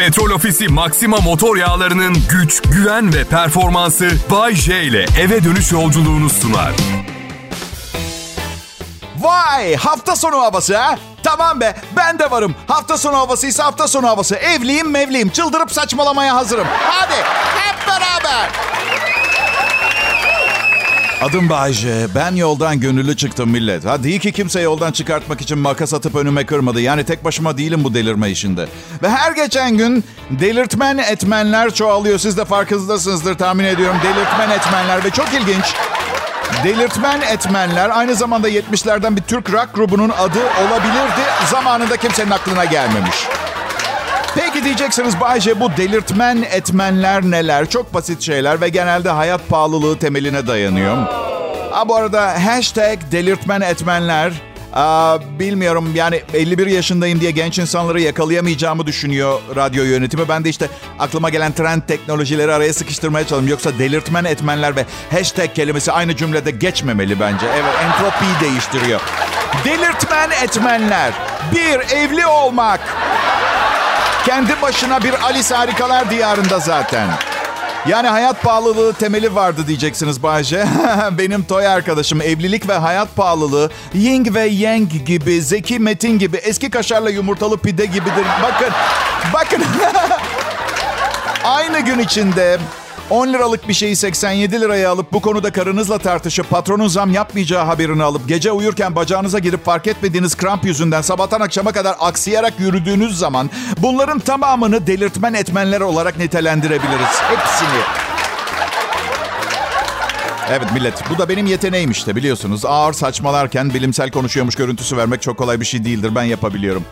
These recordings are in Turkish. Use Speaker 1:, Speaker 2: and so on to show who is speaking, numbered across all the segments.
Speaker 1: Petrol Ofisi Maxima motor yağlarının güç, güven ve performansı Bay J ile eve dönüş yolculuğunu sunar.
Speaker 2: Vay hafta sonu havası ha? Tamam be ben de varım. Hafta sonu havası ise hafta sonu havası. Evliyim mevliyim. Çıldırıp saçmalamaya hazırım. Hadi hep beraber. Adım Bayce. Ben yoldan gönüllü çıktım millet. Ha iyi ki kimse yoldan çıkartmak için makas atıp önüme kırmadı. Yani tek başıma değilim bu delirme işinde. Ve her geçen gün delirtmen etmenler çoğalıyor. Siz de farkındasınızdır tahmin ediyorum. Delirtmen etmenler ve çok ilginç. Delirtmen etmenler aynı zamanda 70'lerden bir Türk rock grubunun adı olabilirdi. Zamanında kimsenin aklına gelmemiş. Peki diyeceksiniz Bayce bu delirtmen etmenler neler? Çok basit şeyler ve genelde hayat pahalılığı temeline dayanıyor. Ha, bu arada hashtag delirtmen etmenler Aa, bilmiyorum yani 51 yaşındayım diye genç insanları yakalayamayacağımı düşünüyor radyo yönetimi. Ben de işte aklıma gelen trend teknolojileri araya sıkıştırmaya çalışıyorum. Yoksa delirtmen etmenler ve hashtag kelimesi aynı cümlede geçmemeli bence. Evet entropiyi değiştiriyor. Delirtmen etmenler. Bir, evli olmak. Kendi başına bir Alice Harikalar Diyarında zaten. Yani hayat pahalılığı temeli vardı diyeceksiniz Bayce. Benim toy arkadaşım evlilik ve hayat pahalılığı Ying ve Yang gibi, Zeki Metin gibi, eski kaşarla yumurtalı pide gibidir. Bakın, bakın. Aynı gün içinde 10 liralık bir şeyi 87 liraya alıp bu konuda karınızla tartışıp patronun zam yapmayacağı haberini alıp gece uyurken bacağınıza girip fark etmediğiniz kramp yüzünden sabahtan akşama kadar aksayarak yürüdüğünüz zaman bunların tamamını delirtmen etmenler olarak nitelendirebiliriz. Hepsini. Evet millet bu da benim yeteneğim işte biliyorsunuz. Ağır saçmalarken bilimsel konuşuyormuş görüntüsü vermek çok kolay bir şey değildir. Ben yapabiliyorum.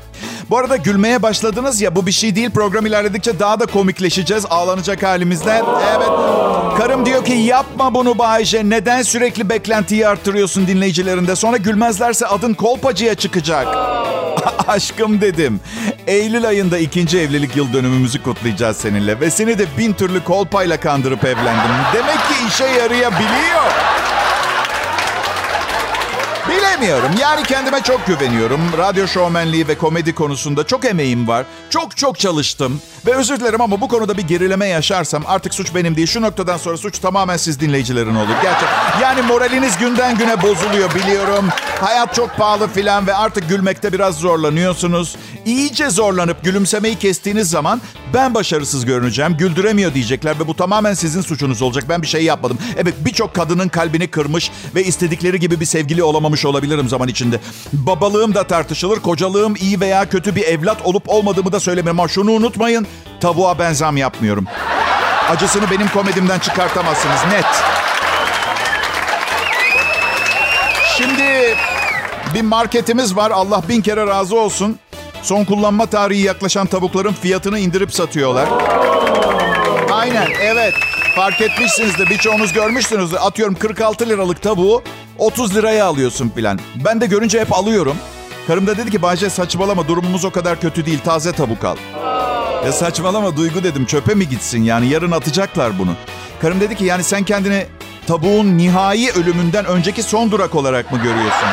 Speaker 2: Bu arada gülmeye başladınız ya bu bir şey değil. Program ilerledikçe daha da komikleşeceğiz ağlanacak halimizde. Evet. Karım diyor ki yapma bunu Bayce. Neden sürekli beklentiyi arttırıyorsun dinleyicilerinde? Sonra gülmezlerse adın kolpacıya çıkacak. Aşkım dedim. Eylül ayında ikinci evlilik yıl dönümümüzü kutlayacağız seninle. Ve seni de bin türlü kolpayla kandırıp evlendim. Demek ki işe yarayabiliyor. Bilemiyorum. Yani kendime çok güveniyorum. Radyo şovmenliği ve komedi konusunda çok emeğim var. Çok çok çalıştım. Ve özür dilerim ama bu konuda bir gerileme yaşarsam artık suç benim değil. Şu noktadan sonra suç tamamen siz dinleyicilerin olur. Gerçek. Yani moraliniz günden güne bozuluyor biliyorum. Hayat çok pahalı filan ve artık gülmekte biraz zorlanıyorsunuz. İyice zorlanıp gülümsemeyi kestiğiniz zaman ben başarısız görüneceğim. Güldüremiyor diyecekler ve bu tamamen sizin suçunuz olacak. Ben bir şey yapmadım. Evet birçok kadının kalbini kırmış ve istedikleri gibi bir sevgili olamamış olabilirim zaman içinde. Babalığım da tartışılır. Kocalığım iyi veya kötü bir evlat olup olmadığımı da söylemem. Ama şunu unutmayın. Tavuğa ben zam yapmıyorum. Acısını benim komedimden çıkartamazsınız. Net. Şimdi bir marketimiz var. Allah bin kere razı olsun. Son kullanma tarihi yaklaşan tavukların fiyatını indirip satıyorlar. Aynen evet. Fark etmişsinizdir. Birçoğunuz görmüşsünüzdür. Atıyorum 46 liralık tavuğu 30 liraya alıyorsun filan. Ben de görünce hep alıyorum. Karım da dedi ki Bahçe saçmalama durumumuz o kadar kötü değil. Taze tavuk al. Ya saçmalama Duygu dedim çöpe mi gitsin yani yarın atacaklar bunu. Karım dedi ki yani sen kendini tavuğun nihai ölümünden önceki son durak olarak mı görüyorsun?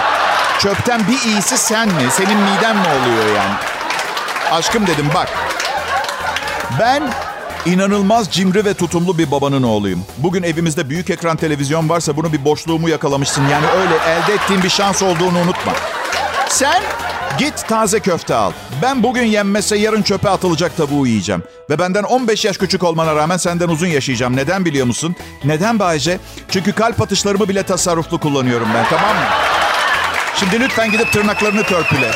Speaker 2: Çöpten bir iyisi sen mi? Senin miden mi oluyor yani? Aşkım dedim bak. Ben inanılmaz cimri ve tutumlu bir babanın oğluyum. Bugün evimizde büyük ekran televizyon varsa bunu bir boşluğumu yakalamışsın. Yani öyle elde ettiğin bir şans olduğunu unutma. Sen git taze köfte al. Ben bugün yenmezse yarın çöpe atılacak tavuğu yiyeceğim. Ve benden 15 yaş küçük olmana rağmen senden uzun yaşayacağım. Neden biliyor musun? Neden Bayce? Çünkü kalp atışlarımı bile tasarruflu kullanıyorum ben tamam mı? Şimdi lütfen gidip tırnaklarını törpüle.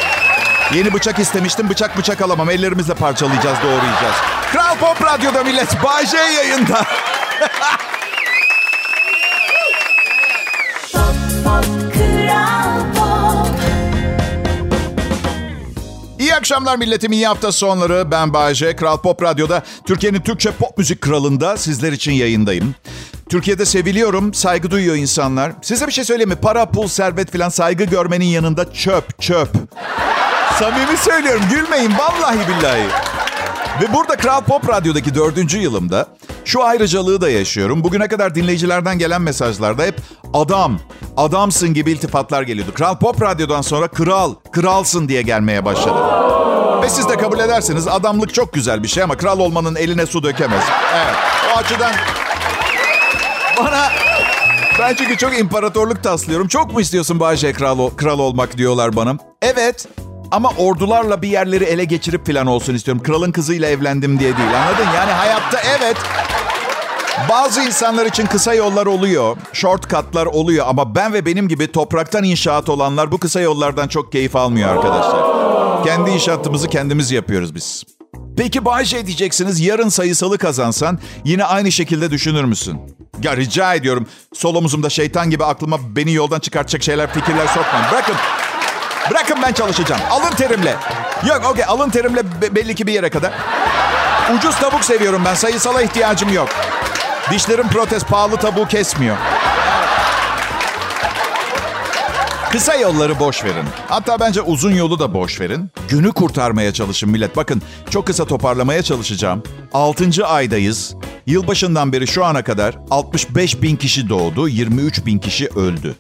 Speaker 2: Yeni bıçak istemiştim. Bıçak bıçak alamam. Ellerimizle parçalayacağız, doğrayacağız. Kral Pop Radyo'da millet. Bayce yayında. İyi akşamlar milletim, iyi hafta sonları. Ben Bayece, Kral Pop Radyo'da Türkiye'nin Türkçe pop müzik kralında sizler için yayındayım. Türkiye'de seviliyorum, saygı duyuyor insanlar. Size bir şey söyleyeyim mi? Para, pul, servet falan saygı görmenin yanında çöp, çöp. Samimi söylüyorum, gülmeyin vallahi billahi. Ve burada Kral Pop Radyo'daki dördüncü yılımda şu ayrıcalığı da yaşıyorum. Bugüne kadar dinleyicilerden gelen mesajlarda hep adam, adamsın gibi iltifatlar geliyordu. Kral Pop Radyo'dan sonra kral, kralsın diye gelmeye başladı. Ve siz de kabul edersiniz adamlık çok güzel bir şey ama kral olmanın eline su dökemez. Evet. O açıdan bana ben çünkü çok imparatorluk taslıyorum. Çok mu istiyorsun Bayce kral, kral olmak diyorlar bana. Evet ama ordularla bir yerleri ele geçirip falan olsun istiyorum. Kralın kızıyla evlendim diye değil anladın? Yani hayatta evet bazı insanlar için kısa yollar oluyor, shortcutlar oluyor ama ben ve benim gibi topraktan inşaat olanlar bu kısa yollardan çok keyif almıyor arkadaşlar. Kendi inşaatımızı kendimiz yapıyoruz biz. Peki Bayce diyeceksiniz yarın sayısalı kazansan yine aynı şekilde düşünür müsün? Ya rica ediyorum sol omuzumda şeytan gibi aklıma beni yoldan çıkartacak şeyler fikirler sokmayın. Bırakın. Bırakın ben çalışacağım. Alın terimle. Yok okey alın terimle be- belli ki bir yere kadar. Ucuz tavuk seviyorum ben sayısala ihtiyacım yok. Dişlerim protez pahalı tavuğu kesmiyor. Kısa yolları boş verin. Hatta bence uzun yolu da boş verin. Günü kurtarmaya çalışın millet. Bakın çok kısa toparlamaya çalışacağım. 6. aydayız. Yılbaşından beri şu ana kadar 65 bin kişi doğdu, 23 bin kişi öldü.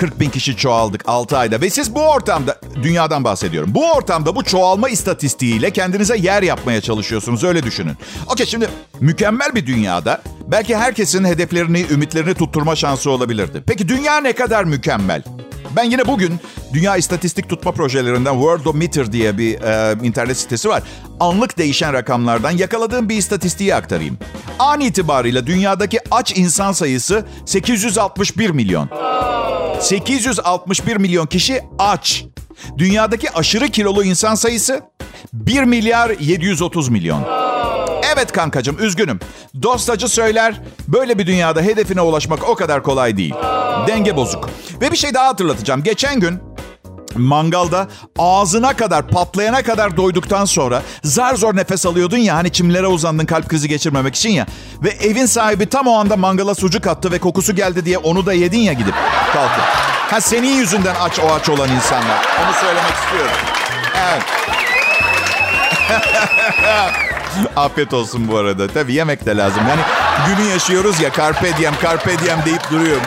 Speaker 2: 40 bin kişi çoğaldık 6 ayda. Ve siz bu ortamda, dünyadan bahsediyorum. Bu ortamda bu çoğalma istatistiğiyle kendinize yer yapmaya çalışıyorsunuz. Öyle düşünün. Okey şimdi mükemmel bir dünyada belki herkesin hedeflerini, ümitlerini tutturma şansı olabilirdi. Peki dünya ne kadar mükemmel? Ben yine bugün dünya istatistik tutma projelerinden Worldometer diye bir e, internet sitesi var. Anlık değişen rakamlardan yakaladığım bir istatistiği aktarayım. An itibariyle dünyadaki aç insan sayısı 861 milyon. 861 milyon kişi aç. Dünyadaki aşırı kilolu insan sayısı 1 milyar 730 milyon. Evet kankacığım üzgünüm. Dostacı söyler böyle bir dünyada hedefine ulaşmak o kadar kolay değil. Denge bozuk. Ve bir şey daha hatırlatacağım. Geçen gün mangalda ağzına kadar patlayana kadar doyduktan sonra zar zor nefes alıyordun ya hani çimlere uzandın kalp krizi geçirmemek için ya. Ve evin sahibi tam o anda mangala sucuk attı ve kokusu geldi diye onu da yedin ya gidip kalkıp. Ha senin yüzünden aç o aç olan insanlar. Onu söylemek istiyorum. Evet. Afiyet olsun bu arada. Tabii yemek de lazım. Yani günü yaşıyoruz ya carpe diem, carpe diem deyip duruyorum.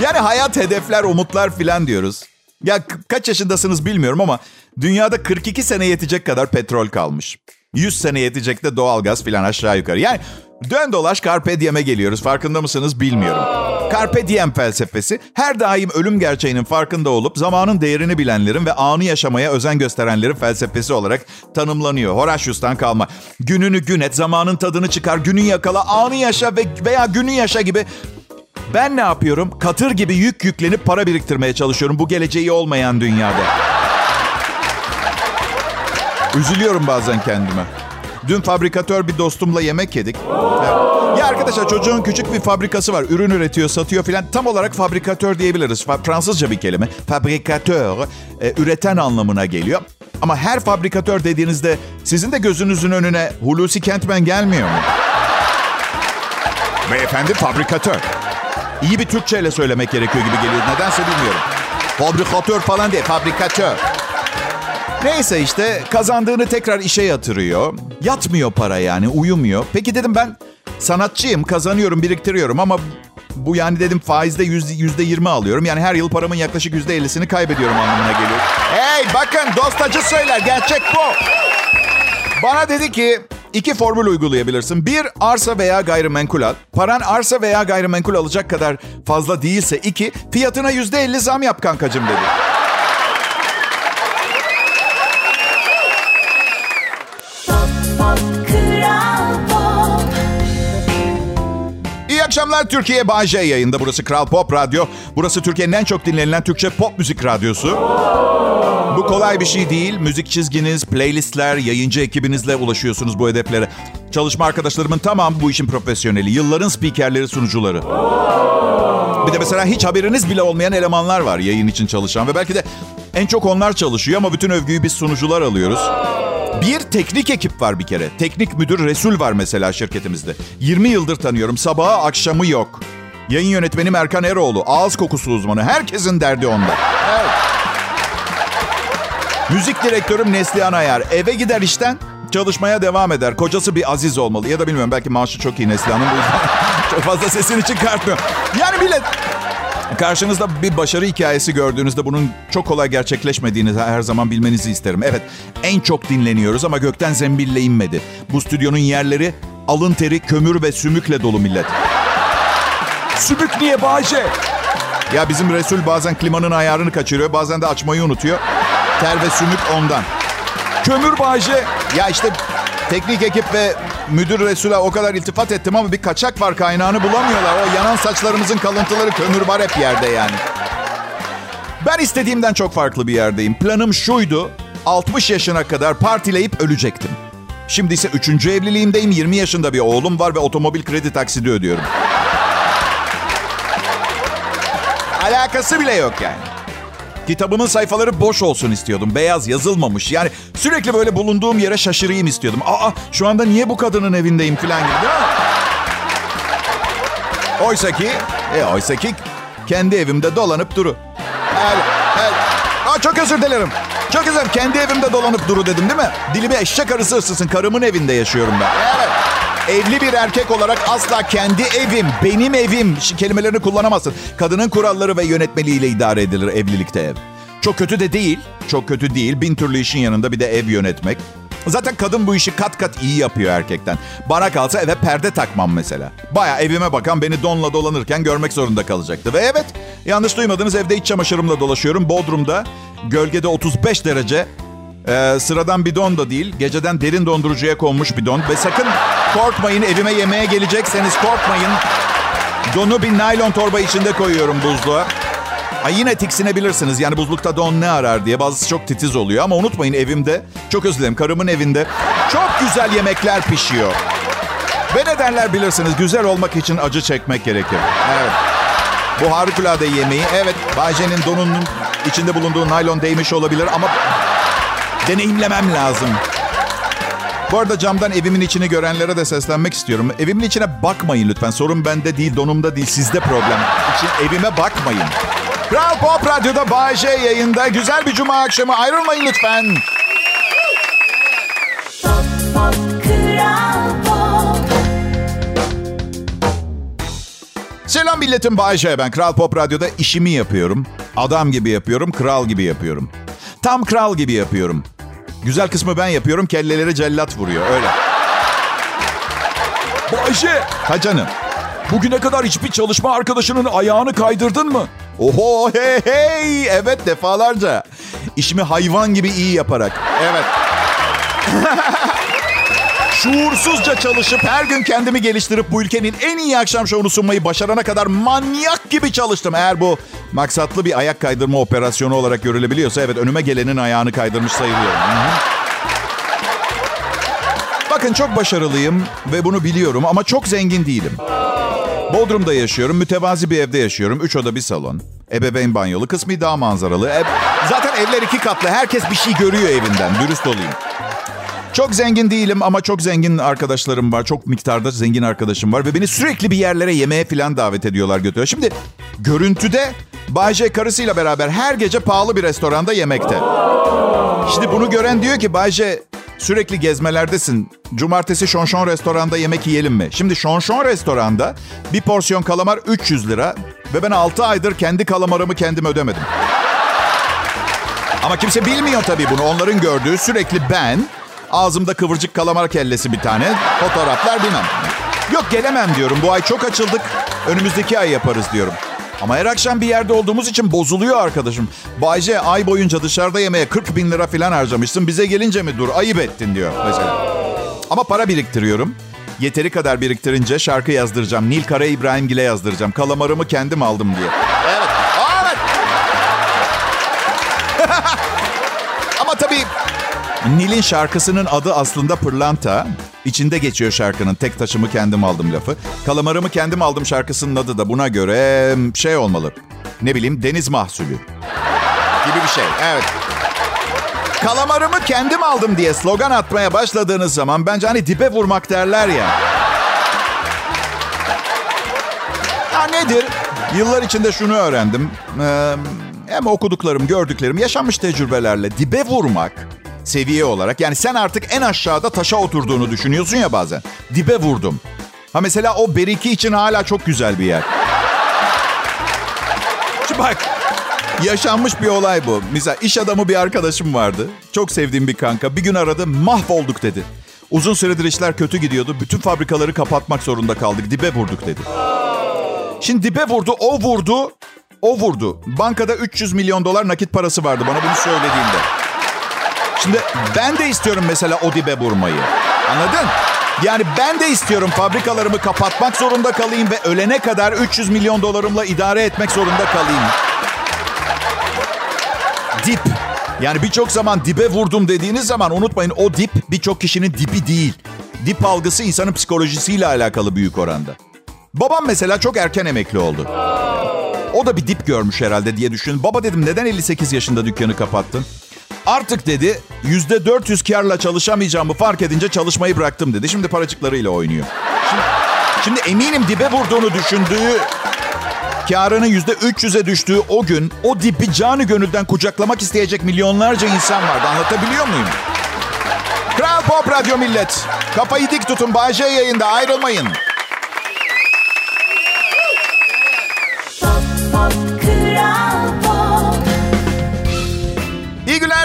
Speaker 2: Yani hayat, hedefler, umutlar filan diyoruz. Ya kaç yaşındasınız bilmiyorum ama dünyada 42 sene yetecek kadar petrol kalmış. 100 sene yetecek de doğalgaz filan aşağı yukarı. Yani dön dolaş Carpe Diem'e geliyoruz. Farkında mısınız bilmiyorum. Carpe Diem felsefesi her daim ölüm gerçeğinin farkında olup zamanın değerini bilenlerin ve anı yaşamaya özen gösterenlerin felsefesi olarak tanımlanıyor. Horatius'tan kalma. Gününü gün et, zamanın tadını çıkar, günü yakala, anı yaşa ve veya günü yaşa gibi ben ne yapıyorum? Katır gibi yük yüklenip para biriktirmeye çalışıyorum bu geleceği olmayan dünyada. Üzülüyorum bazen kendime. Dün fabrikatör bir dostumla yemek yedik. Ya arkadaşlar çocuğun küçük bir fabrikası var. Ürün üretiyor, satıyor filan. Tam olarak fabrikatör diyebiliriz. Fransızca bir kelime. Fabrikatör, e, üreten anlamına geliyor. Ama her fabrikatör dediğinizde sizin de gözünüzün önüne Hulusi Kentmen gelmiyor mu? Beyefendi fabrikatör. İyi bir Türkçe ile söylemek gerekiyor gibi geliyor. Nedense bilmiyorum. Fabrikatör falan değil, fabrikatör. Neyse işte kazandığını tekrar işe yatırıyor. Yatmıyor para yani, uyumuyor. Peki dedim ben sanatçıyım, kazanıyorum, biriktiriyorum ama bu yani dedim faizde yüzde, yirmi alıyorum. Yani her yıl paramın yaklaşık yüzde ellisini kaybediyorum anlamına geliyor. Hey bakın dostacı söyler, gerçek bu. Bana dedi ki iki formül uygulayabilirsin. Bir, arsa veya gayrimenkul al. Paran arsa veya gayrimenkul alacak kadar fazla değilse iki, fiyatına yüzde elli zam yap kankacım dedi. Akşamlar Türkiye J yayında. Burası Kral Pop Radyo. Burası Türkiye'nin en çok dinlenilen Türkçe pop müzik radyosu. Bu kolay bir şey değil. Müzik çizginiz, playlistler, yayıncı ekibinizle ulaşıyorsunuz bu hedeflere. Çalışma arkadaşlarımın tamamı bu işin profesyoneli. Yılların spikerleri, sunucuları. Bir de mesela hiç haberiniz bile olmayan elemanlar var yayın için çalışan. Ve belki de en çok onlar çalışıyor ama bütün övgüyü biz sunucular alıyoruz. Bir teknik ekip var bir kere. Teknik müdür Resul var mesela şirketimizde. 20 yıldır tanıyorum. Sabahı akşamı yok. Yayın yönetmenim Erkan Eroğlu. Ağız kokusu uzmanı. Herkesin derdi onda. Evet. Müzik direktörüm Neslihan Ayar. Eve gider işten çalışmaya devam eder. Kocası bir aziz olmalı. Ya da bilmiyorum belki maaşı çok iyi Neslihan'ın. Bu yüzden çok fazla sesini çıkartmıyor. Yani millet Karşınızda bir başarı hikayesi gördüğünüzde bunun çok kolay gerçekleşmediğini her zaman bilmenizi isterim. Evet, en çok dinleniyoruz ama gökten zembille inmedi. Bu stüdyonun yerleri alın teri, kömür ve sümükle dolu millet.
Speaker 1: Sümük niye Bayce?
Speaker 2: Ya bizim Resul bazen klimanın ayarını kaçırıyor, bazen de açmayı unutuyor. Ter ve sümük ondan.
Speaker 1: Kömür Bayce.
Speaker 2: Ya işte teknik ekip ve müdür Resul'a o kadar iltifat ettim ama bir kaçak var kaynağını bulamıyorlar. O yanan saçlarımızın kalıntıları kömür var hep yerde yani. Ben istediğimden çok farklı bir yerdeyim. Planım şuydu. 60 yaşına kadar partileyip ölecektim. Şimdi ise 3. evliliğimdeyim. 20 yaşında bir oğlum var ve otomobil kredi taksidi ödüyorum. Alakası bile yok yani. Kitabımın sayfaları boş olsun istiyordum. Beyaz yazılmamış. Yani sürekli böyle bulunduğum yere şaşırayım istiyordum. Aa şu anda niye bu kadının evindeyim falan gibi değil mi? Oysa ki, e, oysa ki kendi evimde dolanıp duru. El, el. Aa, çok özür dilerim. Çok özür dilerim. Kendi evimde dolanıp duru dedim değil mi? Dilimi eşek arısı ısısın. Karımın evinde yaşıyorum ben. Evet. Evli bir erkek olarak asla kendi evim, benim evim kelimelerini kullanamazsın. Kadının kuralları ve yönetmeliğiyle idare edilir evlilikte ev. Çok kötü de değil, çok kötü değil. Bin türlü işin yanında bir de ev yönetmek. Zaten kadın bu işi kat kat iyi yapıyor erkekten. Bana kalsa eve perde takmam mesela. Baya evime bakan beni donla dolanırken görmek zorunda kalacaktı. Ve evet, yanlış duymadınız evde iç çamaşırımla dolaşıyorum. Bodrum'da gölgede 35 derece ee, sıradan bidon da değil. Geceden derin dondurucuya konmuş bidon. Ve sakın korkmayın evime yemeğe gelecekseniz korkmayın. Donu bir naylon torba içinde koyuyorum buzluğa. Ay yine tiksinebilirsiniz. Yani buzlukta don ne arar diye. Bazısı çok titiz oluyor. Ama unutmayın evimde, çok özür dilerim karımın evinde çok güzel yemekler pişiyor. Ve ne bilirsiniz. Güzel olmak için acı çekmek gerekir. Evet. Bu harikulade yemeği. Evet Bayce'nin donunun içinde bulunduğu naylon değmiş olabilir ama deneyimlemem lazım. Bu arada camdan evimin içini görenlere de seslenmek istiyorum. Evimin içine bakmayın lütfen. Sorun bende değil, donumda değil. Sizde problem. İçin, evime bakmayın. Kral Pop Radyo'da Bay J yayında. Güzel bir cuma akşamı. Ayrılmayın lütfen. Selam milletim Bay J ben. Kral Pop Radyo'da işimi yapıyorum. Adam gibi yapıyorum, kral gibi yapıyorum. Tam kral gibi yapıyorum. Güzel kısmı ben yapıyorum. Kelleleri cellat vuruyor. Öyle.
Speaker 1: Bayşe.
Speaker 2: Ha canım.
Speaker 1: Bugüne kadar hiçbir çalışma arkadaşının ayağını kaydırdın mı?
Speaker 2: Oho hey hey. Evet defalarca. İşimi hayvan gibi iyi yaparak. Evet. Şuursuzca çalışıp her gün kendimi geliştirip bu ülkenin en iyi akşam şovunu sunmayı başarana kadar manyak gibi çalıştım. Eğer bu maksatlı bir ayak kaydırma operasyonu olarak görülebiliyorsa evet önüme gelenin ayağını kaydırmış sayılıyorum. Bakın çok başarılıyım ve bunu biliyorum ama çok zengin değilim. Bodrum'da yaşıyorum, mütevazi bir evde yaşıyorum. Üç oda bir salon. Ebeveyn banyolu, kısmı daha manzaralı. E, zaten evler iki katlı. Herkes bir şey görüyor evinden. Dürüst olayım. Çok zengin değilim ama çok zengin arkadaşlarım var. Çok miktarda zengin arkadaşım var. Ve beni sürekli bir yerlere yemeğe falan davet ediyorlar götürüyor. Şimdi görüntüde Bay J karısıyla beraber her gece pahalı bir restoranda yemekte. Şimdi bunu gören diyor ki Bay J sürekli gezmelerdesin. Cumartesi Şonşon restoranda yemek yiyelim mi? Şimdi Şonşon restoranda bir porsiyon kalamar 300 lira. Ve ben 6 aydır kendi kalamarımı kendim ödemedim. Ama kimse bilmiyor tabii bunu. Onların gördüğü sürekli ben Ağzımda kıvırcık kalamar kellesi bir tane. Fotoğraflar bilmem. Yok gelemem diyorum. Bu ay çok açıldık. Önümüzdeki ay yaparız diyorum. Ama her akşam bir yerde olduğumuz için bozuluyor arkadaşım. Bayce ay boyunca dışarıda yemeğe 40 bin lira falan harcamışsın. Bize gelince mi dur ayıp ettin diyor mesela. Ama para biriktiriyorum. Yeteri kadar biriktirince şarkı yazdıracağım. Nil Kara İbrahimgil'e yazdıracağım. Kalamarımı kendim aldım diye. Nil'in şarkısının adı aslında Pırlanta. İçinde geçiyor şarkının. Tek taşımı kendim aldım lafı. Kalamarımı kendim aldım şarkısının adı da buna göre şey olmalı. Ne bileyim deniz mahsulü. Gibi bir şey. Evet. Kalamarımı kendim aldım diye slogan atmaya başladığınız zaman bence hani dibe vurmak derler ya. Ya nedir? Yıllar içinde şunu öğrendim. Ee, hem okuduklarım, gördüklerim, yaşanmış tecrübelerle dibe vurmak seviye olarak. Yani sen artık en aşağıda taşa oturduğunu düşünüyorsun ya bazen. Dibe vurdum. Ha mesela o beriki için hala çok güzel bir yer. Şimdi bak yaşanmış bir olay bu. Mesela iş adamı bir arkadaşım vardı. Çok sevdiğim bir kanka. Bir gün aradı mahvolduk dedi. Uzun süredir işler kötü gidiyordu. Bütün fabrikaları kapatmak zorunda kaldık. Dibe vurduk dedi. Şimdi dibe vurdu, o vurdu, o vurdu. Bankada 300 milyon dolar nakit parası vardı bana bunu söylediğinde. Şimdi ben de istiyorum mesela o dibe vurmayı. Anladın? Yani ben de istiyorum fabrikalarımı kapatmak zorunda kalayım ve ölene kadar 300 milyon dolarımla idare etmek zorunda kalayım. Dip. Yani birçok zaman dibe vurdum dediğiniz zaman unutmayın o dip birçok kişinin dibi değil. Dip algısı insanın psikolojisiyle alakalı büyük oranda. Babam mesela çok erken emekli oldu. O da bir dip görmüş herhalde diye düşünün. Baba dedim neden 58 yaşında dükkanı kapattın? Artık dedi yüzde 400 karla çalışamayacağımı fark edince çalışmayı bıraktım dedi. Şimdi paracıklarıyla oynuyor. Şimdi, şimdi eminim dibe vurduğunu düşündüğü karının yüzde 300'e düştüğü o gün o dipi canı gönülden kucaklamak isteyecek milyonlarca insan vardı. Anlatabiliyor muyum? Kral Pop Radyo Millet. Kafayı dik tutun. Bayce yayında ayrılmayın.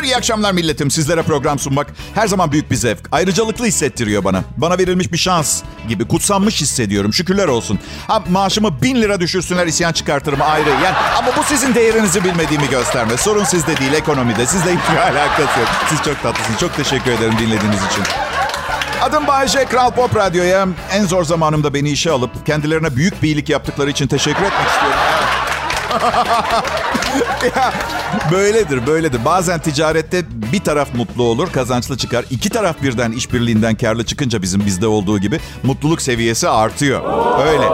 Speaker 2: Günler, iyi akşamlar milletim. Sizlere program sunmak her zaman büyük bir zevk. Ayrıcalıklı hissettiriyor bana. Bana verilmiş bir şans gibi. Kutsanmış hissediyorum. Şükürler olsun. Ha, maaşımı bin lira düşürsünler isyan çıkartırım ayrı. Yani, ama bu sizin değerinizi bilmediğimi gösterme. Sorun sizde değil, ekonomide. Sizle hiçbir alakası yok. Siz çok tatlısınız. Çok teşekkür ederim dinlediğiniz için. Adım Bayece, Kral Pop Radyo'ya en zor zamanımda beni işe alıp kendilerine büyük bir iyilik yaptıkları için teşekkür etmek istiyorum. Ya, böyledir, böyledir. Bazen ticarette bir taraf mutlu olur, kazançlı çıkar. İki taraf birden işbirliğinden karlı çıkınca bizim bizde olduğu gibi mutluluk seviyesi artıyor. Öyle.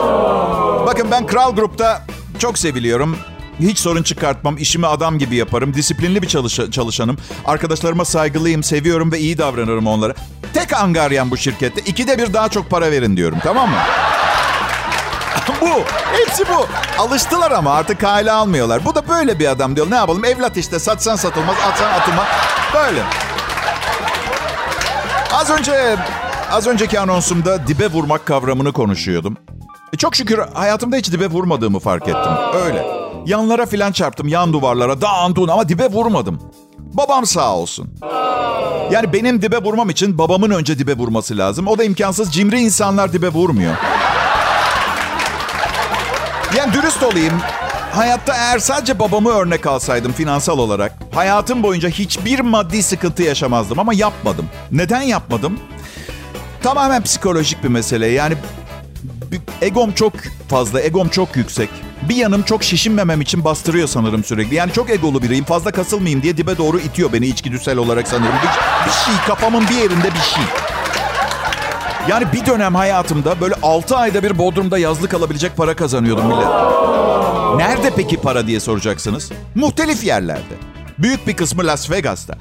Speaker 2: Bakın ben Kral Grup'ta çok seviliyorum. Hiç sorun çıkartmam, işimi adam gibi yaparım. Disiplinli bir çalış- çalışanım. Arkadaşlarıma saygılıyım, seviyorum ve iyi davranırım onlara. Tek angaryan bu şirkette. İkide bir daha çok para verin diyorum, tamam mı? Bu. Hepsi bu. Alıştılar ama artık kale almıyorlar. Bu da böyle bir adam diyor. Ne yapalım? Evlat işte. Satsan satılmaz, atsan atılmaz. Böyle. Az önce az önceki anonsumda dibe vurmak kavramını konuşuyordum. E çok şükür hayatımda hiç dibe vurmadığımı fark ettim. Öyle. Yanlara filan çarptım, yan duvarlara, dağın dun ama dibe vurmadım. Babam sağ olsun. Yani benim dibe vurmam için babamın önce dibe vurması lazım. O da imkansız. Cimri insanlar dibe vurmuyor. Yani dürüst olayım. Hayatta eğer sadece babamı örnek alsaydım finansal olarak hayatım boyunca hiçbir maddi sıkıntı yaşamazdım ama yapmadım. Neden yapmadım? Tamamen psikolojik bir mesele. Yani egom çok fazla, egom çok yüksek. Bir yanım çok şişinmemem için bastırıyor sanırım sürekli. Yani çok egolu biriyim. Fazla kasılmayayım diye dibe doğru itiyor beni içgüdüsel olarak sanırım. Bir, bir şey, kafamın bir yerinde bir şey. Yani bir dönem hayatımda böyle 6 ayda bir Bodrum'da yazlık alabilecek para kazanıyordum millet. Nerede peki para diye soracaksınız? Muhtelif yerlerde. Büyük bir kısmı Las Vegas'ta.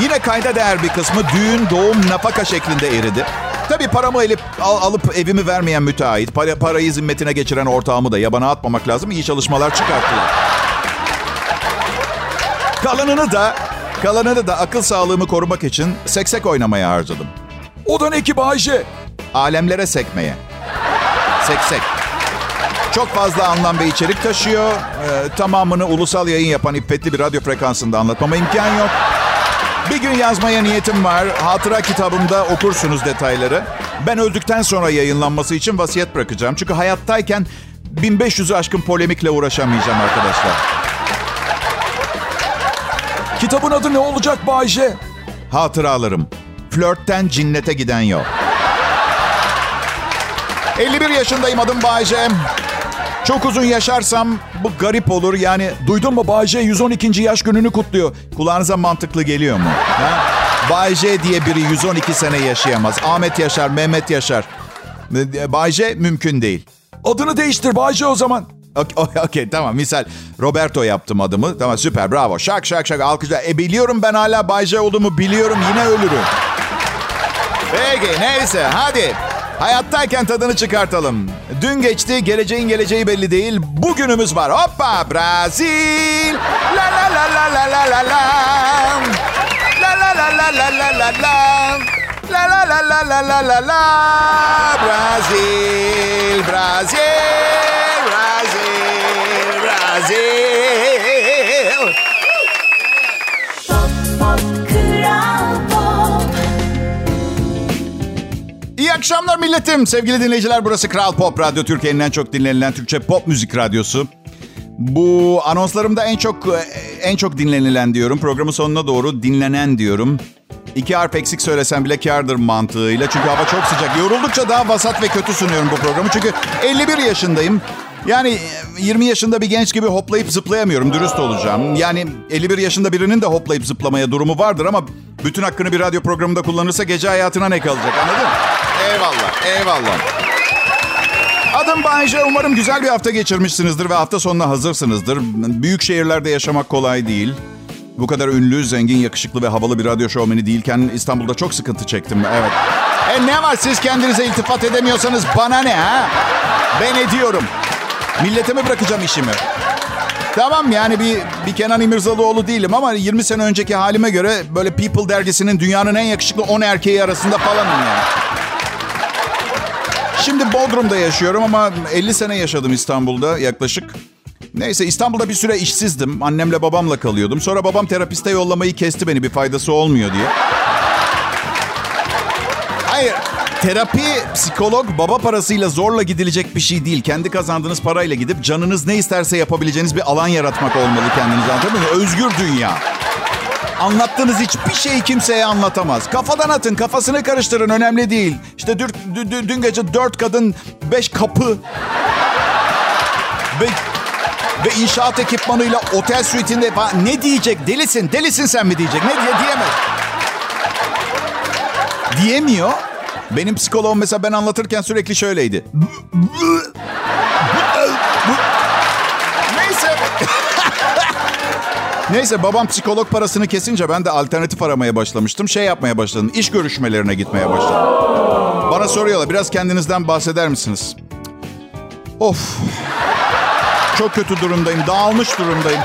Speaker 2: Yine kayda değer bir kısmı düğün, doğum, nafaka şeklinde eridi. Tabii paramı elip, al- alıp evimi vermeyen müteahhit, para, parayı zimmetine geçiren ortağımı da yabana atmamak lazım. İyi çalışmalar çıkarttılar. Kalanını da, kalanını da akıl sağlığımı korumak için seksek oynamaya harcadım. O da ne ki Bayşe? Alemlere sekmeye. Seksek. Çok fazla anlam ve içerik taşıyor. Ee, tamamını ulusal yayın yapan iffetli bir radyo frekansında anlatmama imkan yok. Bir gün yazmaya niyetim var. Hatıra kitabımda okursunuz detayları. Ben öldükten sonra yayınlanması için vasiyet bırakacağım. Çünkü hayattayken 1500'ü aşkın polemikle uğraşamayacağım arkadaşlar. Kitabın adı ne olacak Bayşe? Hatıralarım. Flörtten cinnete giden yol. 51 yaşındayım adım Bayce. Çok uzun yaşarsam bu garip olur. Yani duydun mu Bayce 112. yaş gününü kutluyor. Kulağınıza mantıklı geliyor mu? Ha? Bayce diye biri 112 sene yaşayamaz. Ahmet yaşar, Mehmet yaşar. Bayce mümkün değil. Adını değiştir Bayce o zaman. Okey okay, tamam misal Roberto yaptım adımı. Tamam süper bravo. Şak şak şak alkışlar. E biliyorum ben hala Bayce olduğumu biliyorum yine ölürüm. Peki neyse hadi. Hayattayken tadını çıkartalım. Dün geçti, geleceğin geleceği belli değil. Bugünümüz var. Hoppa Brazil. La la la la la la la la. La la la la la la la la. La la la la la la la la. Brazil, Brazil. Akşamlar milletim. Sevgili dinleyiciler burası Kral Pop Radyo. Türkiye'nin en çok dinlenilen Türkçe pop müzik radyosu. Bu anonslarımda en çok en çok dinlenilen diyorum. Programın sonuna doğru dinlenen diyorum. İki harf eksik söylesem bile kardır mantığıyla. Çünkü hava çok sıcak. Yoruldukça daha vasat ve kötü sunuyorum bu programı. Çünkü 51 yaşındayım. Yani 20 yaşında bir genç gibi hoplayıp zıplayamıyorum. Dürüst olacağım. Yani 51 yaşında birinin de hoplayıp zıplamaya durumu vardır ama bütün hakkını bir radyo programında kullanırsa gece hayatına ne kalacak anladın? Eyvallah, eyvallah. Adım Bayece. Umarım güzel bir hafta geçirmişsinizdir ve hafta sonuna hazırsınızdır. Büyük şehirlerde yaşamak kolay değil. Bu kadar ünlü, zengin, yakışıklı ve havalı bir radyo şovmeni değilken İstanbul'da çok sıkıntı çektim. Evet. E ne var siz kendinize iltifat edemiyorsanız bana ne ha? Ben ediyorum. Milletime bırakacağım işimi. Tamam yani bir, bir Kenan İmirzalıoğlu değilim ama 20 sene önceki halime göre böyle People dergisinin dünyanın en yakışıklı 10 erkeği arasında falanım yani. Şimdi Bodrum'da yaşıyorum ama 50 sene yaşadım İstanbul'da yaklaşık. Neyse İstanbul'da bir süre işsizdim. Annemle babamla kalıyordum. Sonra babam terapiste yollamayı kesti beni bir faydası olmuyor diye. Hayır. Terapi, psikolog, baba parasıyla zorla gidilecek bir şey değil. Kendi kazandığınız parayla gidip canınız ne isterse yapabileceğiniz bir alan yaratmak olmalı kendinize anlatabiliyor muyum? Özgür dünya. Anlattığınız hiçbir şeyi kimseye anlatamaz. Kafadan atın, kafasını karıştırın önemli değil. İşte dün, dün, dün gece dört kadın, beş kapı ve ve inşaat ekipmanıyla otel suite'inde ne diyecek? Delisin, delisin sen mi diyecek? Ne diye diyemez. Diyemiyor. Benim psikoloğum mesela ben anlatırken sürekli şöyleydi. Neyse babam psikolog parasını kesince ben de alternatif aramaya başlamıştım. Şey yapmaya başladım. İş görüşmelerine gitmeye başladım. Bana soruyorlar biraz kendinizden bahseder misiniz? Of. Çok kötü durumdayım. Dağılmış durumdayım.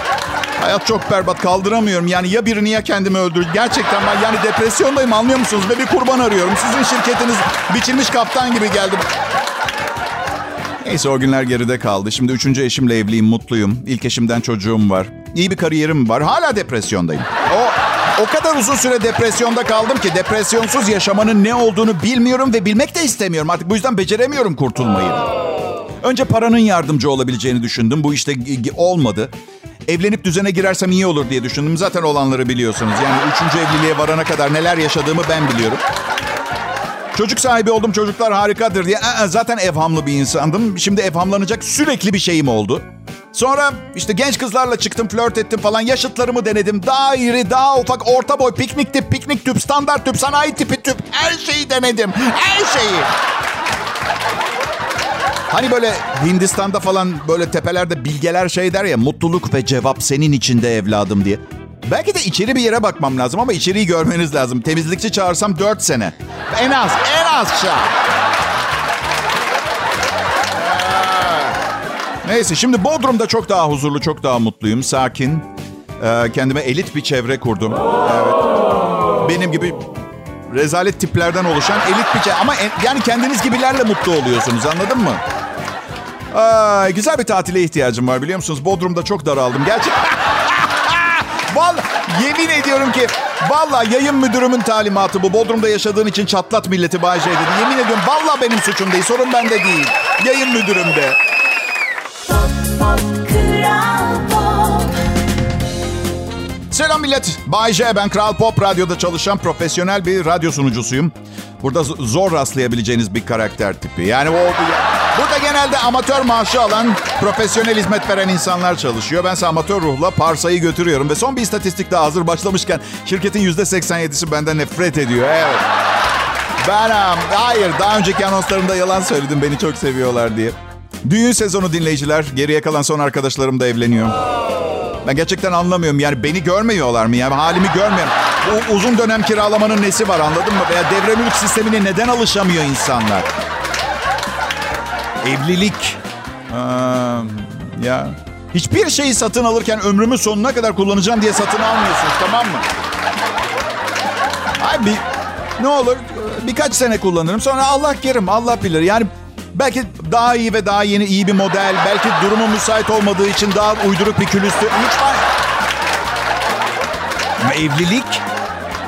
Speaker 2: Hayat çok berbat. Kaldıramıyorum. Yani ya birini ya kendimi öldür. Gerçekten ben yani depresyondayım anlıyor musunuz? Ve bir kurban arıyorum. Sizin şirketiniz biçilmiş kaptan gibi geldi. Neyse o günler geride kaldı. Şimdi üçüncü eşimle evliyim, mutluyum. İlk eşimden çocuğum var. İyi bir kariyerim var. Hala depresyondayım. O o kadar uzun süre depresyonda kaldım ki depresyonsuz yaşamanın ne olduğunu bilmiyorum ve bilmek de istemiyorum. Artık bu yüzden beceremiyorum kurtulmayı. Önce paranın yardımcı olabileceğini düşündüm. Bu işte olmadı. Evlenip düzene girersem iyi olur diye düşündüm. Zaten olanları biliyorsunuz. Yani üçüncü evliliğe varana kadar neler yaşadığımı ben biliyorum. Çocuk sahibi oldum, çocuklar harikadır diye. Aa, zaten evhamlı bir insandım. Şimdi evhamlanacak sürekli bir şeyim oldu. Sonra işte genç kızlarla çıktım, flört ettim falan. Yaşıtlarımı denedim. Daha iri, daha ufak, orta boy, piknik tip, piknik tüp, standart tüp, sanayi tipi tüp. Her şeyi denedim. Her şeyi. Hani böyle Hindistan'da falan böyle tepelerde bilgeler şey der ya mutluluk ve cevap senin içinde evladım diye. Belki de içeri bir yere bakmam lazım ama içeriği görmeniz lazım. Temizlikçi çağırsam 4 sene. En az, en az çağır. Neyse şimdi Bodrum'da çok daha huzurlu, çok daha mutluyum. Sakin. Ee, kendime elit bir çevre kurdum. Evet. Benim gibi rezalet tiplerden oluşan elit bir çevre. Ama en, yani kendiniz gibilerle mutlu oluyorsunuz anladın mı? Aa, güzel bir tatile ihtiyacım var biliyor musunuz? Bodrum'da çok daraldım. Gerçekten. Vallahi yemin ediyorum ki vallahi yayın müdürümün talimatı bu. Bodrum'da yaşadığın için çatlat milleti Bay J dedi. Yemin ediyorum vallahi benim suçum değil. Sorun bende değil. Yayın müdürümde. Selam millet. Bay J. Ben Kral Pop Radyo'da çalışan profesyonel bir radyo sunucusuyum. Burada zor rastlayabileceğiniz bir karakter tipi. Yani o burada genelde amatör maaşı alan, profesyonel hizmet veren insanlar çalışıyor. Ben amatör ruhla parsayı götürüyorum. Ve son bir istatistik daha hazır başlamışken şirketin %87'si benden nefret ediyor. Evet. Ben hayır daha önceki anonslarımda yalan söyledim beni çok seviyorlar diye. Düğün sezonu dinleyiciler. Geriye kalan son arkadaşlarım da evleniyor. Ben gerçekten anlamıyorum. Yani beni görmüyorlar mı? Yani halimi görmüyor. Bu uzun dönem kiralamanın nesi var anladın mı? Veya devre mülk sistemine neden alışamıyor insanlar? Evlilik. Ee, ya hiçbir şeyi satın alırken ömrümün sonuna kadar kullanacağım diye satın almıyorsunuz tamam mı? Ay bir ne olur birkaç sene kullanırım sonra Allah kerim Allah bilir. Yani Belki daha iyi ve daha yeni iyi bir model. Belki durumu müsait olmadığı için daha uyduruk bir külüstü. Lütfen. Ama evlilik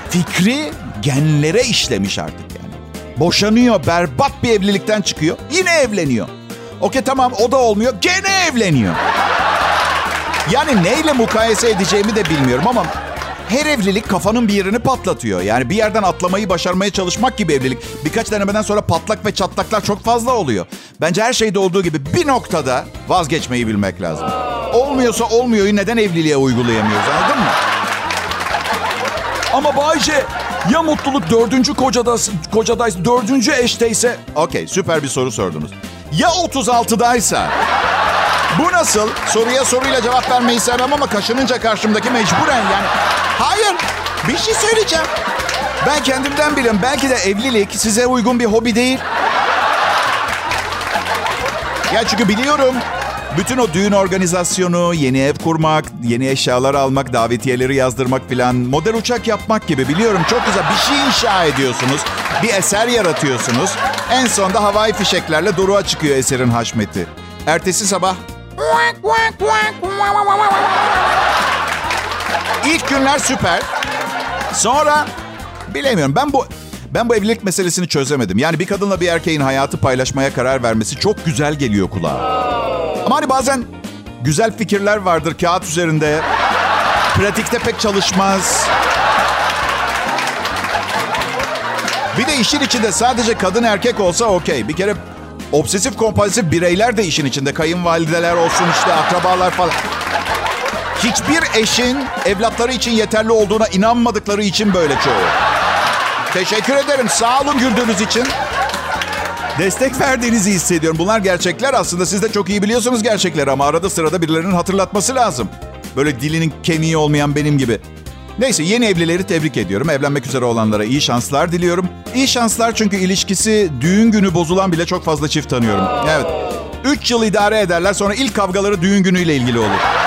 Speaker 2: fikri genlere işlemiş artık yani. Boşanıyor, berbat bir evlilikten çıkıyor. Yine evleniyor. Okey tamam o da olmuyor. Gene evleniyor. Yani neyle mukayese edeceğimi de bilmiyorum ama her evlilik kafanın bir yerini patlatıyor. Yani bir yerden atlamayı başarmaya çalışmak gibi evlilik. Birkaç denemeden sonra patlak ve çatlaklar çok fazla oluyor. Bence her şeyde olduğu gibi bir noktada vazgeçmeyi bilmek lazım. Olmuyorsa olmuyor. Neden evliliğe uygulayamıyoruz anladın mı? Ama Bayce ya mutluluk dördüncü kocada, kocadaysa, dördüncü eşteyse... Okey süper bir soru sordunuz. Ya 36'daysa? Bu nasıl? Soruya soruyla cevap vermeyi sevmem ama kaşınınca karşımdaki mecburen yani. Hayır. Bir şey söyleyeceğim. Ben kendimden biliyorum. Belki de evlilik size uygun bir hobi değil. Ya çünkü biliyorum. Bütün o düğün organizasyonu, yeni ev kurmak, yeni eşyalar almak, davetiyeleri yazdırmak filan, model uçak yapmak gibi biliyorum çok güzel. Bir şey inşa ediyorsunuz, bir eser yaratıyorsunuz. En sonunda havai fişeklerle doruğa çıkıyor eserin haşmeti. Ertesi sabah İlk günler süper. Sonra bilemiyorum. Ben bu ben bu evlilik meselesini çözemedim. Yani bir kadınla bir erkeğin hayatı paylaşmaya karar vermesi çok güzel geliyor kulağa. Ama hani bazen güzel fikirler vardır kağıt üzerinde. Pratikte pek çalışmaz. Bir de işin içinde sadece kadın erkek olsa okey. Bir kere obsesif kompulsif bireyler de işin içinde. Kayınvalideler olsun işte akrabalar falan. Hiçbir eşin evlatları için yeterli olduğuna inanmadıkları için böyle çoğu. Teşekkür ederim. Sağ olun güldüğünüz için. Destek verdiğinizi hissediyorum. Bunlar gerçekler aslında. Siz de çok iyi biliyorsunuz gerçekleri ama arada sırada birilerinin hatırlatması lazım. Böyle dilinin kemiği olmayan benim gibi. Neyse yeni evlileri tebrik ediyorum. Evlenmek üzere olanlara iyi şanslar diliyorum. İyi şanslar çünkü ilişkisi düğün günü bozulan bile çok fazla çift tanıyorum. Evet. Üç yıl idare ederler sonra ilk kavgaları düğün günüyle ilgili olur.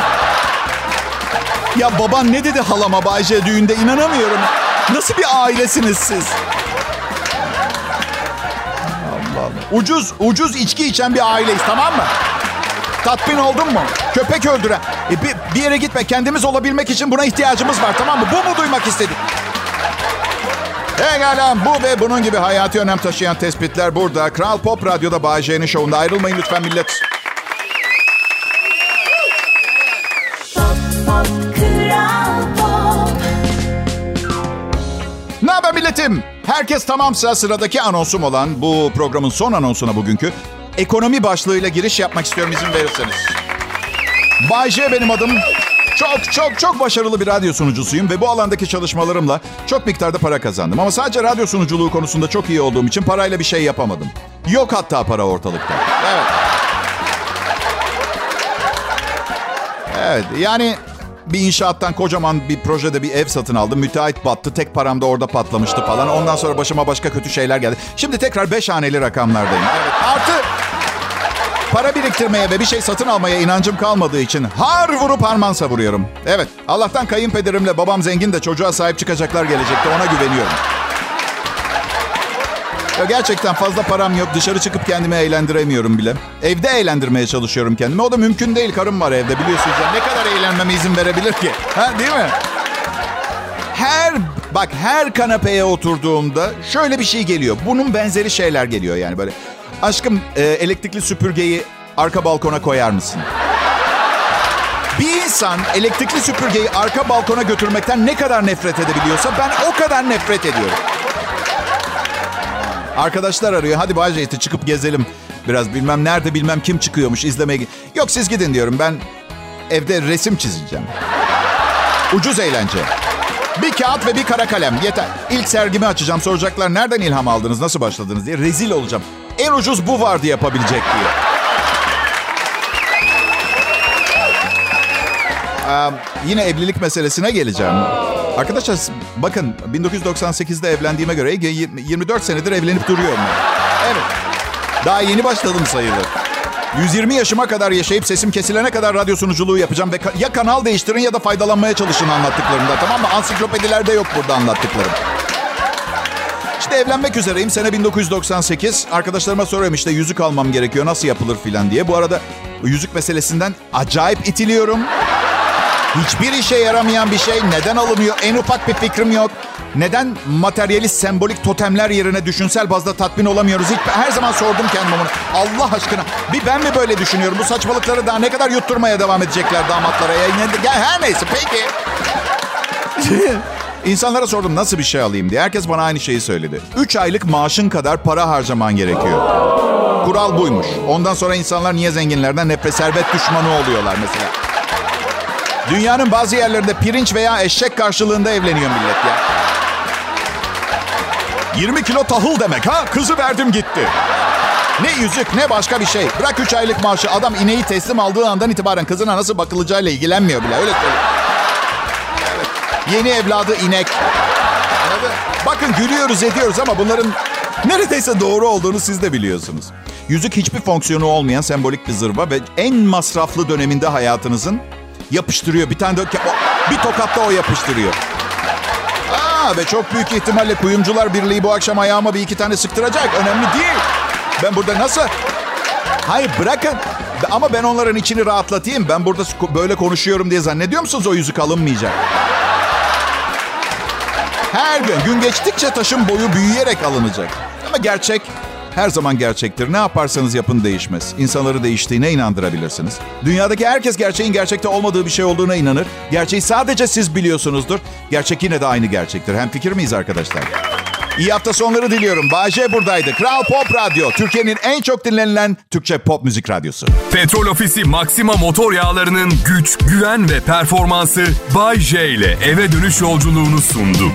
Speaker 2: Ya baban ne dedi halama Bayce düğünde inanamıyorum. Nasıl bir ailesiniz siz? Allah Allah. Ucuz, ucuz içki içen bir aileyiz tamam mı? Tatmin oldun mu? Köpek öldüren. E bir, bir yere gitme. Kendimiz olabilmek için buna ihtiyacımız var tamam mı? Bu mu duymak istedik? Pekala bu ve bunun gibi hayati önem taşıyan tespitler burada. Kral Pop Radyo'da Bay J'nin şovunda. Ayrılmayın lütfen millet. Milletim? Herkes tamamsa sıradaki anonsum olan bu programın son anonsuna bugünkü ekonomi başlığıyla giriş yapmak istiyorum izin verirseniz. Bay J benim adım. Çok çok çok başarılı bir radyo sunucusuyum ve bu alandaki çalışmalarımla çok miktarda para kazandım. Ama sadece radyo sunuculuğu konusunda çok iyi olduğum için parayla bir şey yapamadım. Yok hatta para ortalıkta. Evet. Evet yani bir inşaattan kocaman bir projede bir ev satın aldım. Müteahhit battı. Tek param da orada patlamıştı falan. Ondan sonra başıma başka kötü şeyler geldi. Şimdi tekrar beş haneli rakamlardayım. Evet. Artı para biriktirmeye ve bir şey satın almaya inancım kalmadığı için har vurup harman savuruyorum. Evet Allah'tan kayınpederimle babam zengin de çocuğa sahip çıkacaklar gelecekte ona güveniyorum. Ya gerçekten fazla param yok. Dışarı çıkıp kendimi eğlendiremiyorum bile. Evde eğlendirmeye çalışıyorum kendimi. O da mümkün değil. Karım var evde biliyorsunuz. Ya. Ne kadar eğlenmeme izin verebilir ki? Ha değil mi? Her bak her kanepeye oturduğumda şöyle bir şey geliyor. Bunun benzeri şeyler geliyor yani böyle. Aşkım e, elektrikli süpürgeyi arka balkona koyar mısın? Bir insan elektrikli süpürgeyi arka balkona götürmekten ne kadar nefret edebiliyorsa ben o kadar nefret ediyorum. Arkadaşlar arıyor. Hadi Bahçe'ye çıkıp gezelim. Biraz bilmem nerede bilmem kim çıkıyormuş izlemeye. Yok siz gidin diyorum. Ben evde resim çizeceğim. Ucuz eğlence. Bir kağıt ve bir kara kalem. Yeter. İlk sergimi açacağım. Soracaklar nereden ilham aldınız, nasıl başladınız diye. Rezil olacağım. En ucuz bu vardı yapabilecek diye. Ee, yine evlilik meselesine geleceğim. Arkadaşlar bakın 1998'de evlendiğime göre 24 senedir evlenip duruyorum. Evet. Daha yeni başladım sayılır. 120 yaşıma kadar yaşayıp sesim kesilene kadar radyo sunuculuğu yapacağım ve ya kanal değiştirin ya da faydalanmaya çalışın anlattıklarımda tamam mı? Ansiklopedilerde yok burada anlattıklarım. İşte evlenmek üzereyim. Sene 1998. Arkadaşlarıma soruyorum işte yüzük almam gerekiyor. Nasıl yapılır filan diye. Bu arada yüzük meselesinden acayip itiliyorum. Hiçbir işe yaramayan bir şey neden alınıyor? En ufak bir fikrim yok. Neden materyalist sembolik totemler yerine düşünsel bazda tatmin olamıyoruz? Hiç, her zaman sordum kendime bunu. Allah aşkına bir ben mi böyle düşünüyorum? Bu saçmalıkları daha ne kadar yutturmaya devam edecekler damatlara? Ya, ya her neyse peki. İnsanlara sordum nasıl bir şey alayım diye. Herkes bana aynı şeyi söyledi. 3 aylık maaşın kadar para harcaman gerekiyor. Kural buymuş. Ondan sonra insanlar niye zenginlerden nefret servet düşmanı oluyorlar mesela. Dünyanın bazı yerlerinde pirinç veya eşek karşılığında evleniyor millet ya. 20 kilo tahıl demek ha? Kızı verdim gitti. Ne yüzük ne başka bir şey. Bırak 3 aylık maaşı. Adam ineği teslim aldığı andan itibaren kızına nasıl bakılacağıyla ilgilenmiyor bile. Öyle söyleyeyim. Yeni evladı inek. Bakın gülüyoruz ediyoruz ama bunların neredeyse doğru olduğunu siz de biliyorsunuz. Yüzük hiçbir fonksiyonu olmayan sembolik bir zırva ve en masraflı döneminde hayatınızın yapıştırıyor. Bir tane de bir tokatta o yapıştırıyor. Aa, ve çok büyük ihtimalle kuyumcular birliği bu akşam ayağıma bir iki tane sıktıracak. Önemli değil. Ben burada nasıl... Hayır bırakın. Ama ben onların içini rahatlatayım. Ben burada böyle konuşuyorum diye zannediyor musunuz o yüzük alınmayacak? Her gün gün geçtikçe taşın boyu büyüyerek alınacak. Ama gerçek her zaman gerçektir. Ne yaparsanız yapın değişmez. İnsanları değiştiğine inandırabilirsiniz. Dünyadaki herkes gerçeğin gerçekte olmadığı bir şey olduğuna inanır. Gerçeği sadece siz biliyorsunuzdur. Gerçek yine de aynı gerçektir. Hem fikir miyiz arkadaşlar? İyi hafta sonları diliyorum. Bayce buradaydı. Kral Pop Radyo. Türkiye'nin en çok dinlenilen Türkçe pop müzik radyosu.
Speaker 1: Petrol Ofisi Maxima motor yağlarının güç, güven ve performansı Bay J ile eve dönüş yolculuğunu sundu.